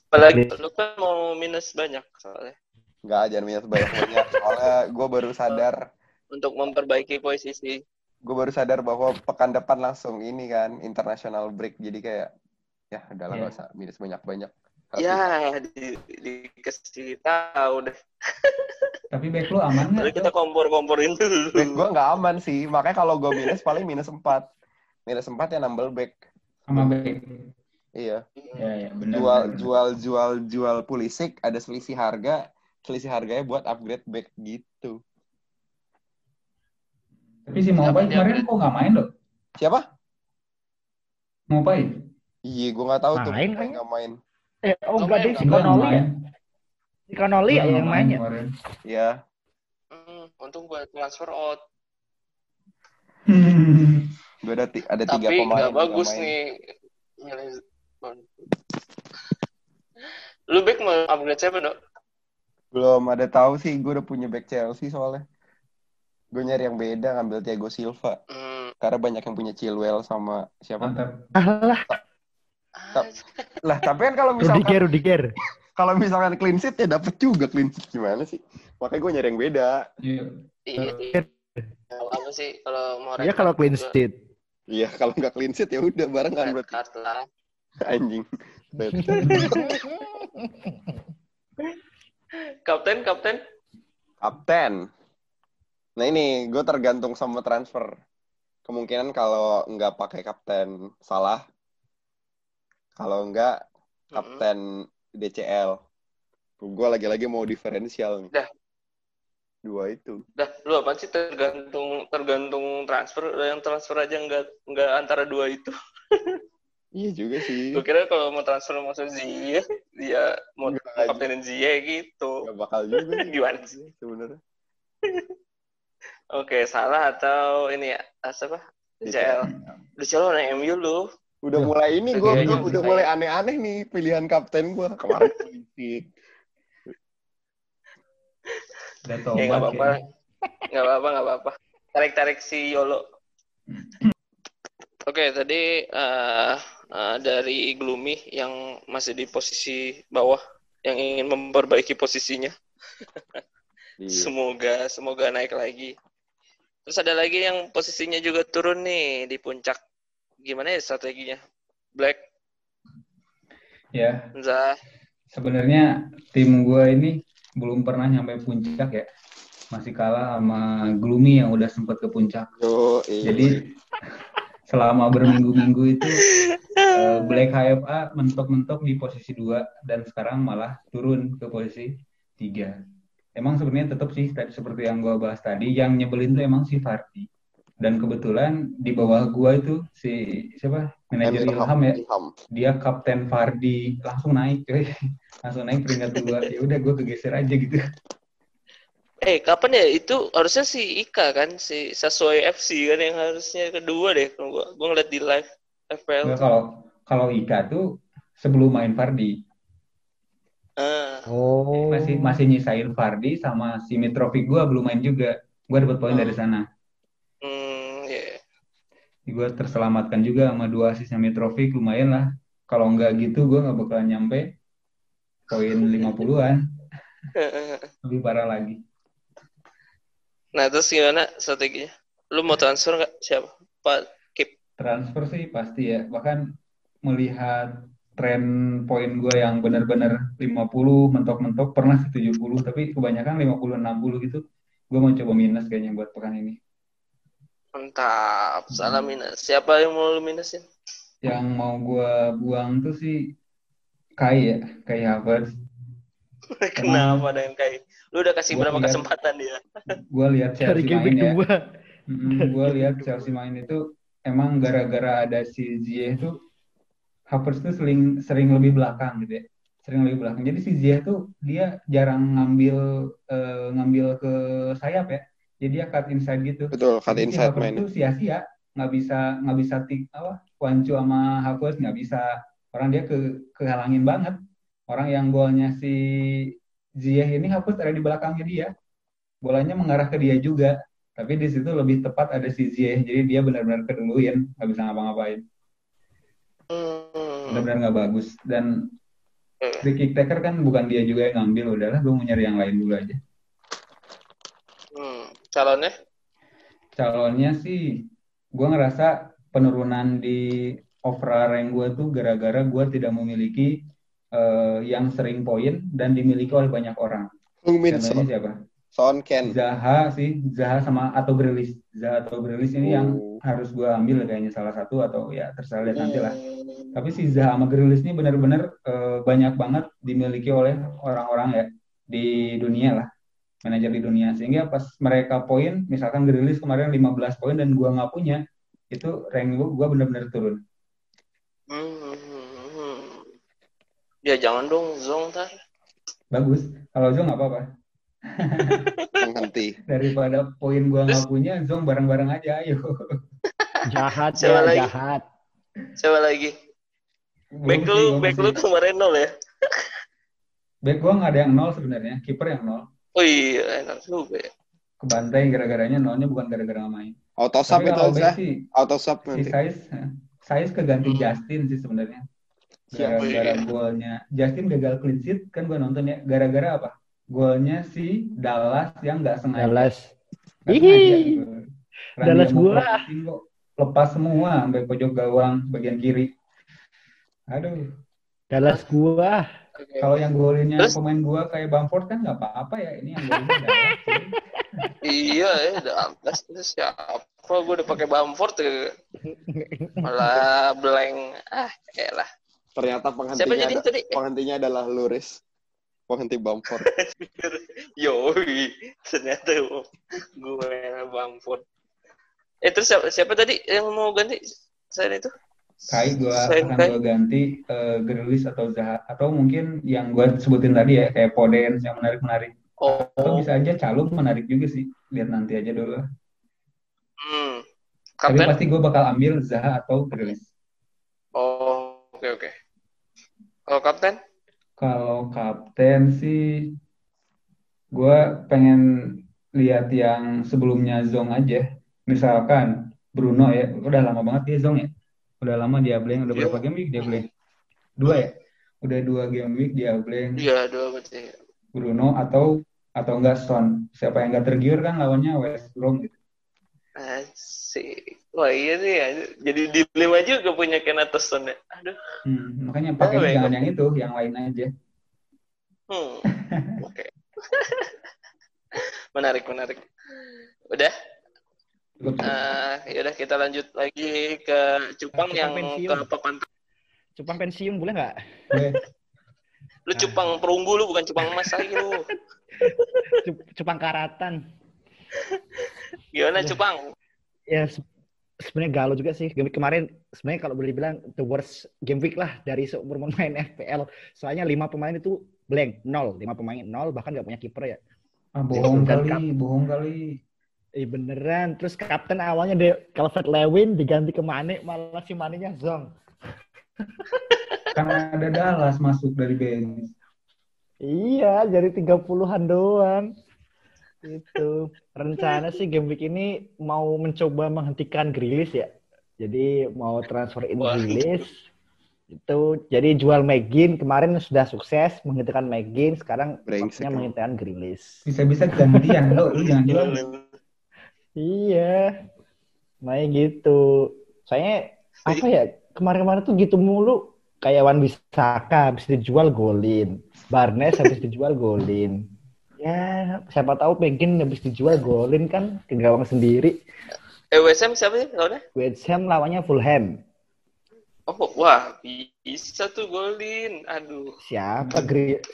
Apalagi lu kan mau minus banyak soalnya. Nggak aja minus banyak-banyak. Soalnya gue baru sadar, Untuk memperbaiki posisi. gue baru sadar bahwa pekan depan langsung ini kan international break. Jadi kayak ya udahlah Iya. nggak usah minus banyak-banyak. Tapi Ya, di, dikasih tahu deh. Tapi back lu aman nggak? kita kompor-komporin dulu. back gue nggak aman sih. Makanya kalau gue minus paling minus 4. Minus 4 ya nambel back. sama back? Iya. Ya ya benar. Jual benar. jual jual jual Pulisic ada selisih harga. Selisih harganya buat upgrade back gitu. Tapi si Mopai Siapa kemarin kok nggak main loh? Siapa? Mopai? Iya, gue nggak tahu tuh. Main, Main nggak main. Eh, oh Nggak enggak deh, si Connolly ya. Si Connolly ya yang nggak main ya. Iya. Hmm, untung gue transfer out. Gue ada ada tiga Tapi pemain. nggak yang bagus nih. Lu back mau upgrade siapa, Dok? Belum ada tahu sih. Gue udah punya back Chelsea soalnya. Gue nyari yang beda ngambil Thiago Silva. Hmm. Karena banyak yang punya Chilwell sama siapa? Mantap. Alah, Ah, Lah, tapi kan kalau misalkan Rudiger, Rudiger. kalau misalkan clean sheet ya dapet juga clean sheet gimana sih? Makanya gue nyari yang beda. Iya. iya, iya. Kalau apa sih kalau mau red kalau clean sheet. Iya, kalau nggak clean sheet ya udah barengan red berarti card lah. anjing. Kapten, kapten. Kapten. Nah ini gue tergantung sama transfer. Kemungkinan kalau nggak pakai kapten salah. Kalau nggak Mm-mm. kapten DCL. Gue lagi-lagi mau diferensial nih. Dah. Dua itu. Dah, lu apa sih tergantung tergantung transfer yang transfer aja nggak nggak antara dua itu. Iya juga sih. Gue kira kalau mau transfer maksud Zia, dia mau mau kaptenin Zia gitu. Gak bakal juga Gimana sih? sebenarnya. Oke, salah atau ini ya? As apa? DCL. DCL warna MU lu. Udah Duh, mulai ini gue kayaknya udah bisa mulai ya. aneh-aneh nih pilihan kapten gue kemarin politik. Udah Ya tobat nggak apa-apa. ya. Nggak apa-apa, nggak apa-apa. Tarik-tarik si Yolo. Oke, tadi eh, eh, dari Gloomy yang masih di posisi bawah yang ingin memperbaiki posisinya. Iya. Semoga semoga naik lagi. Terus ada lagi yang posisinya juga turun nih di puncak. Gimana ya strateginya? Black, Ya, Zah, sebenarnya tim gue ini belum pernah nyampe puncak ya. Masih kalah sama Gloomy yang udah sempet ke puncak. Yo, iya. Jadi selama berminggu-minggu itu eh, Black HFA mentok-mentok di posisi 2 dan sekarang malah turun ke posisi 3. Emang sebenarnya tetap sih tadi seperti yang gua bahas tadi, yang nyebelin tuh emang si Fardi. Dan kebetulan di bawah gua itu si siapa? Manajer Ilham ya. Ilham. Dia kapten Fardi, langsung naik coy. Langsung naik peringkat dua. Ya udah gua kegeser aja gitu. Eh, kapan ya? Itu harusnya si Ika kan, si Sasoi FC kan yang harusnya kedua deh kalau gua. Gua ngeliat di live FPL. Kalau kalau Ika tuh sebelum main Fardi Ah, Oh. masih masih nyisain Fardi sama si Mitrovic gua belum main juga. Gua dapat poin dari sana. Gue terselamatkan juga sama dua asisnya Mitrovic lumayan lah. Kalau nggak gitu gue nggak bakalan nyampe poin 50-an. Lebih parah lagi. Nah, terus gimana strateginya? Lu mau transfer nggak? Siapa? Pak transfer sih pasti ya. Bahkan melihat tren poin gue yang benar-benar 50 mentok-mentok pernah sih 70 tapi kebanyakan 50 60 gitu. Gue mau coba minus kayaknya buat pekan ini. Mantap. Salah minus. Siapa yang mau lu minusin? Yang mau gue buang tuh sih Kai ya, Kai Havertz. Kenapa dengan Kai? Lu udah kasih Gua berapa lihat- kesempatan dia? Gue lihat Chelsea main ya. dua. gue lihat Chelsea main itu emang gara-gara ada si Ziyech tuh Havertz tuh sering sering lebih belakang gitu ya. Sering lebih belakang. Jadi si Ziyech tuh dia jarang ngambil eh, ngambil ke sayap ya. Jadi dia cut inside gitu. Betul, cut Jadi si inside main. tuh sia-sia, nggak bisa nggak bisa tik apa Wancu sama Havertz nggak bisa orang dia ke kehalangin banget. Orang yang golnya si Ziyech ini Havertz ada di belakangnya dia. Bolanya mengarah ke dia juga. Tapi di situ lebih tepat ada si Ziyech. Jadi dia benar-benar keduluin, nggak bisa ngapa-ngapain. Hmm. Benar-benar nggak bagus. Dan free kick taker kan bukan dia juga yang ngambil. Udahlah, gue mau nyari yang lain dulu aja. Calonnya? calonnya sih gue ngerasa penurunan di overall rank gue tuh gara-gara gue tidak memiliki eh, yang sering poin dan dimiliki oleh banyak orang. Contohnya Son, siapa? Son Ken. Zaha sih, Zaha sama atau Grealish. Zaha atau Grealish ini yang Oh. harus gue ambil kayaknya salah satu atau ya terserah lihat nanti lah. Hmm. Tapi si Zaha sama Grealish ini benar-benar eh, banyak banget dimiliki oleh orang-orang ya di dunia lah, manajer di dunia. Sehingga pas mereka poin, misalkan Grealish kemarin 15 poin dan gua nggak punya, itu rank gua, gua benar-benar turun. Hmm. Ya jangan dong Zong tar. Bagus. Kalau Zong nggak apa-apa. Menghenti. Daripada poin gua nggak punya, Zong bareng-bareng aja, ayo. Jahat Siapa ya, lagi? jahat. Coba lagi. Back lu, back lu kemarin nol ya? Back gua nggak ada yang nol sebenarnya, kiper yang nol. Oh iya, enak juga ya. Kebantai gara-garanya nolnya bukan gara-gara main. Auto sub itu aja. Auto sub si nanti. Sais Sais keganti Hmm. Justin sih sebenarnya Siapa gara-gara ya? golnya Justin gagal clean sheet kan gue nonton ya gara-gara apa golnya si Dallas yang nggak sengaja Dallas. Nggak Ih, sengaja, gitu. Dallas gua. lepas semua sampai pojok gawang bagian kiri aduh Dallas gua. Kalau yang golinnya Terus? pemain gua kayak Bamford kan nggak apa-apa ya ini yang golinnya. Iya ya, Dallas itu siapa? Gue udah pakai Bamford ya. Malah blank. Ah, elah. Ternyata Siapa penghentinya, jadi ada, tadi? penghentinya adalah Luris. Penghenti Bamford. Yoi, ternyata gue Bamford. Eh terus siapa, siapa tadi yang mau ganti selain itu? Kai Selain akan gua ganti eh, Grealish atau Zaha atau mungkin yang gua sebutin tadi ya kayak Podence yang menarik-menarik Oh, atau bisa aja Calum menarik juga sih lihat nanti aja dulu hmm. tapi Kapten? pasti gua bakal ambil Zaha atau Grealish Oh, oke oke. Kalau kapten? kalau kapten sih gua pengen lihat yang sebelumnya Zong aja misalkan Bruno ya udah lama banget dia Zong ya udah lama dia blank udah Iya. berapa game week dia blank dua ya udah dua game week dia blank Iya, dua berarti. Bruno atau atau enggak Son. Siapa yang enggak tergiur kan lawannya West Brom gitu. Asik. Wah iya nih ya. Jadi di lima juga punya Ken Atterson ya. Aduh. Hmm, makanya pakai Oh, jangan yang itu, yang lain aja. Hmm. Oke. menarik, menarik. Udah. Eh, yaudah kita lanjut lagi ke Cupang Cupang yang pensiun. ke papan. Cupang pensiun boleh nggak? Lu Cupang perunggu lu bukan Cupang emas lagi lu. Cup- Cupang karatan. Gimana Udah. Cupang? Ya se- sebenarnya galau juga sih. Game week kemarin sebenarnya kalau boleh bilang the worst game week lah dari seumur pemain FPL. Soalnya lima pemain itu blank, nol. Lima pemain nol, bahkan nggak punya kiper ya. Ah, bohong kali, bohong kali. Eh beneran. Terus kapten awalnya de Calvert Lewin diganti ke Mane, malah si Manenya Zong. Karena ada Dallas masuk dari bench. Iya, jadi 30-an doang. Itu. Rencana sih game week ini mau mencoba menghentikan Grilis ya. Jadi mau transfer in Wah. Grilis. Itu jadi jual Megin kemarin sudah sukses menghentikan Megin, sekarang waktunya emang. menghentikan Grilis. Bisa-bisa gantian lo, lu jangan jual. Iya. Main gitu. Saya apa ya kemarin-kemarin tuh gitu mulu kayak Wan Bisaka habis dijual golin, Barnes habis dijual golin. Ya, siapa tahu pengen habis dijual golin kan ke gawang sendiri. Eh, WSM siapa sih lawannya? West Ham lawannya Fulham. Oh, wah, bisa tuh golin. Aduh. Siapa?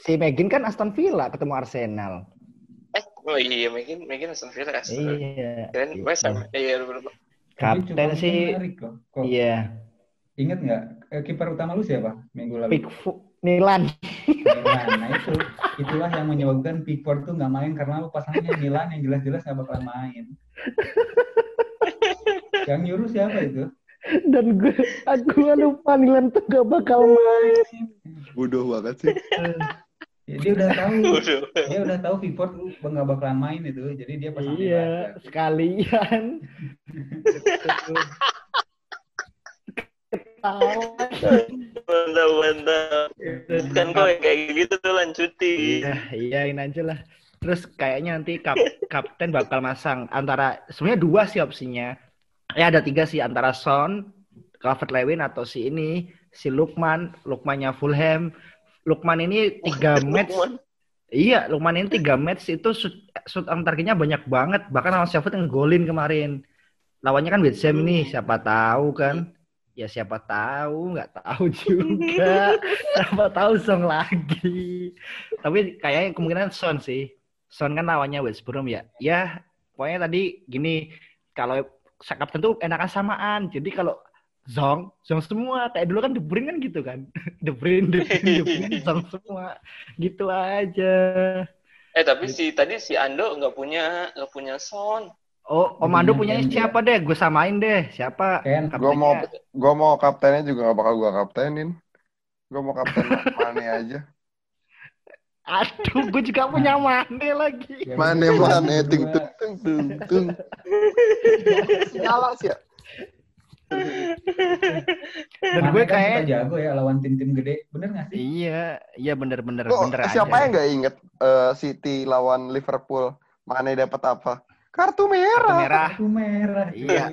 Si Megin kan Aston Villa ketemu Arsenal. Eh, oh iya, Megan, Megan Aston Villa. Aston. Iya. Keren, gitu. West Ham. Iya, -bener. Tapi Kapten sih, menarik kok. Kok iya. inget nggak eh, kiper utama lu siapa minggu lalu? Pickford Milan. Milan. Nah itu itulah yang menyebabkan Pickford tuh nggak main karena lu pasangnya Milan yang jelas-jelas nggak bakalan main. yang nyuruh siapa itu? Dan gue, aku lupa Milan tuh gak bakal main. Bodoh banget sih. Ya, dia udah tahu, dia udah tahu tuh nggak bakalan main itu, jadi dia pasang Iya, sekalian. Ketawa. Mantap, mantap. Kan kok yang kayak gitu tuh lanjuti. Iya, iyain aja lah. Terus kayaknya nanti kap kapten bakal masang antara sebenarnya dua sih opsinya. Ya ada tiga sih antara Son, Calvert Lewin atau si ini si Lukman, Lukmannya Fulham. Lukman ini tiga match. Lukman. Iya, Lukman ini tiga match itu shoot, shoot on targetnya banyak banget. Bahkan lawan Sheffield yang golin kemarin. Lawannya kan West Ham nih, siapa tahu kan? Ya siapa tahu, nggak tahu juga. siapa tahu Song lagi. Tapi kayaknya kemungkinan Son sih. Son kan lawannya West Brom ya. Ya, pokoknya tadi gini, kalau kapten tuh enakan samaan. Jadi kalau Zong, Zong semua. Kayak dulu kan De Bruyne kan gitu kan. Bruyne, De Bruyne, De Bruyne, Zong semua. Gitu aja. Eh tapi si tadi si Ando nggak punya nggak punya son. Oh, Omando Punya punyanya janji siapa deh? Gue samain deh. Siapa? Gue mau gue mau kaptennya juga gak bakal gue kaptenin. Gue mau kapten Mane aja. Aduh, gue juga punya Mane lagi. Mane Mane tung berdua- tung tung tung tung. Nyala sih ya. Dan gue kan kayak jago ya lawan tim-tim gede, bener nggak sih? Iya, iya bener-bener Kok bener siapa aja. yang nggak inget eh, City lawan Liverpool? Mane dapat apa? Kartu Kartu merah. merah. Kartu merah. Iya,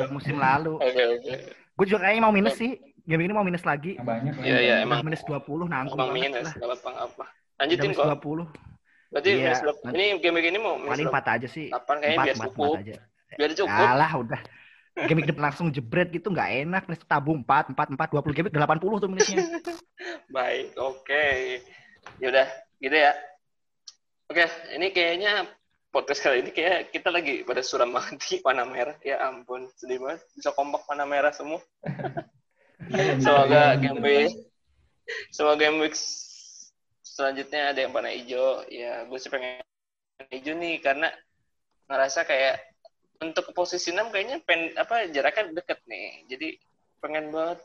udah musim lalu. Oke oke. Gue juga kayaknya mau minus sih. Game ini mau minus lagi. Yang banyak. Iya, iya, emang. Minus 20 nanggung Emang minus lah. nggak apa apa. Udah Lanjutin minus kok. 20. Berarti Iya, minus Ini game ini mau minus Paling berapa? 4 aja sih. Delapan kayaknya 4, biar 4, cukup. aja. Biar cukup. Alah udah. Game depan langsung jebret gitu nggak enak. Terus tabung 4, 4, 4, 20 game udah 80 tuh minusnya. Baik, oke. Yaudah, gitu ya. Oke, ini kayaknya podcast kali ini kayak kita lagi pada suram banget di warna merah. Ya ampun, sedih banget. Bisa kompak warna merah semua. Iya, Semoga jadi. game week, semoga game week selanjutnya ada yang warna hijau. Ya, gue sih pengen hijau nih karena ngerasa kayak untuk ke posisi 6 kayaknya pen apa jaraknya deket nih. Jadi pengen banget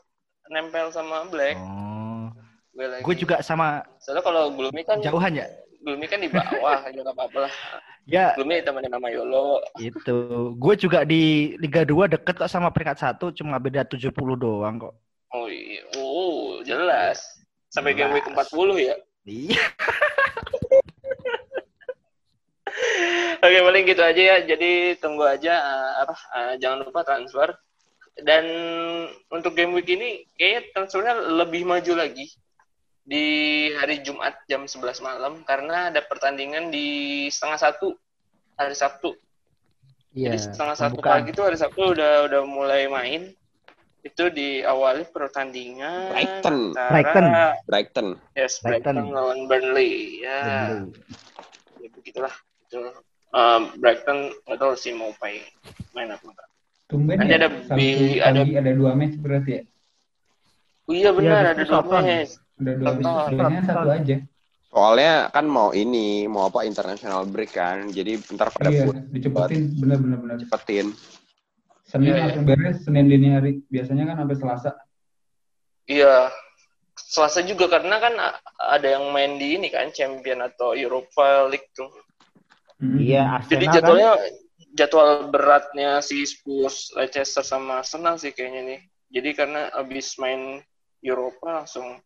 nempel sama black. Oh. Gue lagi. Gue juga sama Soalnya kalau Gloomy kan jauhan ya. Gloomy kan di bawah, ya nggak apa-apa lah. Ya, Gloomy temenin nama Yolo. itu. Gue juga di Liga 2 deket kok sama peringkat 1, cuma beda 70 doang kok. Oh iya, oh jelas. Sampai game week Jelas. 40 ya. Iya. Oke, paling gitu aja ya. Jadi tunggu aja eh, apa eh, jangan lupa transfer. Dan untuk game week ini kayaknya transfernya lebih maju lagi di hari Jumat jam 11 malam karena ada pertandingan di setengah satu hari Sabtu. Iya. Jadi setengah satu pagi itu hari Sabtu udah udah mulai main. Itu diawali pertandingan Brighton. antara- Brighton. Brighton. Yes, Brighton. Brighton lawan Burnley. Ya, Burnley. ya begitulah. Itu. Brighton nggak tahu sih mau main main apa enggak. Tumben Nanti ya, ada bi- pagi ada... dua match berarti ya. Oh iya benar Iya, ada dua match. Udah dua match, satu aja. Soalnya kan mau ini, mau apa international break kan. Jadi ntar pada Iya, put dicepetin bener bener bener. cepetin. Senin Iya, langsung beres, Senin dini hari. Biasanya kan sampai Selasa. Iya. Selasa juga karena kan ada yang main di ini kan Champion atau Europa League tuh. Mm-mm. Iya, Jadi Arsenal kan. jadwalnya jadwal beratnya si Spurs, Leicester sama Arsenal sih kayaknya nih. Jadi karena abis main Europa langsung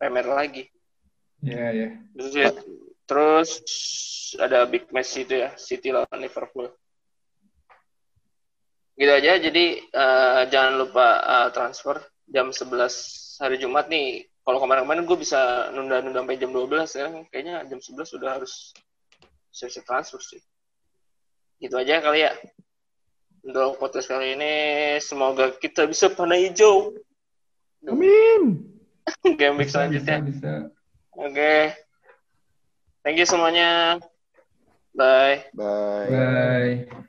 Premier lagi. Iya, iya. Terus, ya, terus ada big match itu ya, City lawan Liverpool. gitu aja. Jadi eh, jangan lupa eh, transfer jam 11 hari Jumat nih. Kalau kemarin-kemarin gue bisa nunda-nunda sampai jam 12 sekarang kayaknya jam 11 sudah harus siap-siap transfer sih. Gitu aja kali ya. Untuk podcast kali ini semoga kita bisa panah hijau. Amin. Game week Bisa, selanjutnya. bisa. Oke. Thank you semuanya. Bye. Bye. Bye.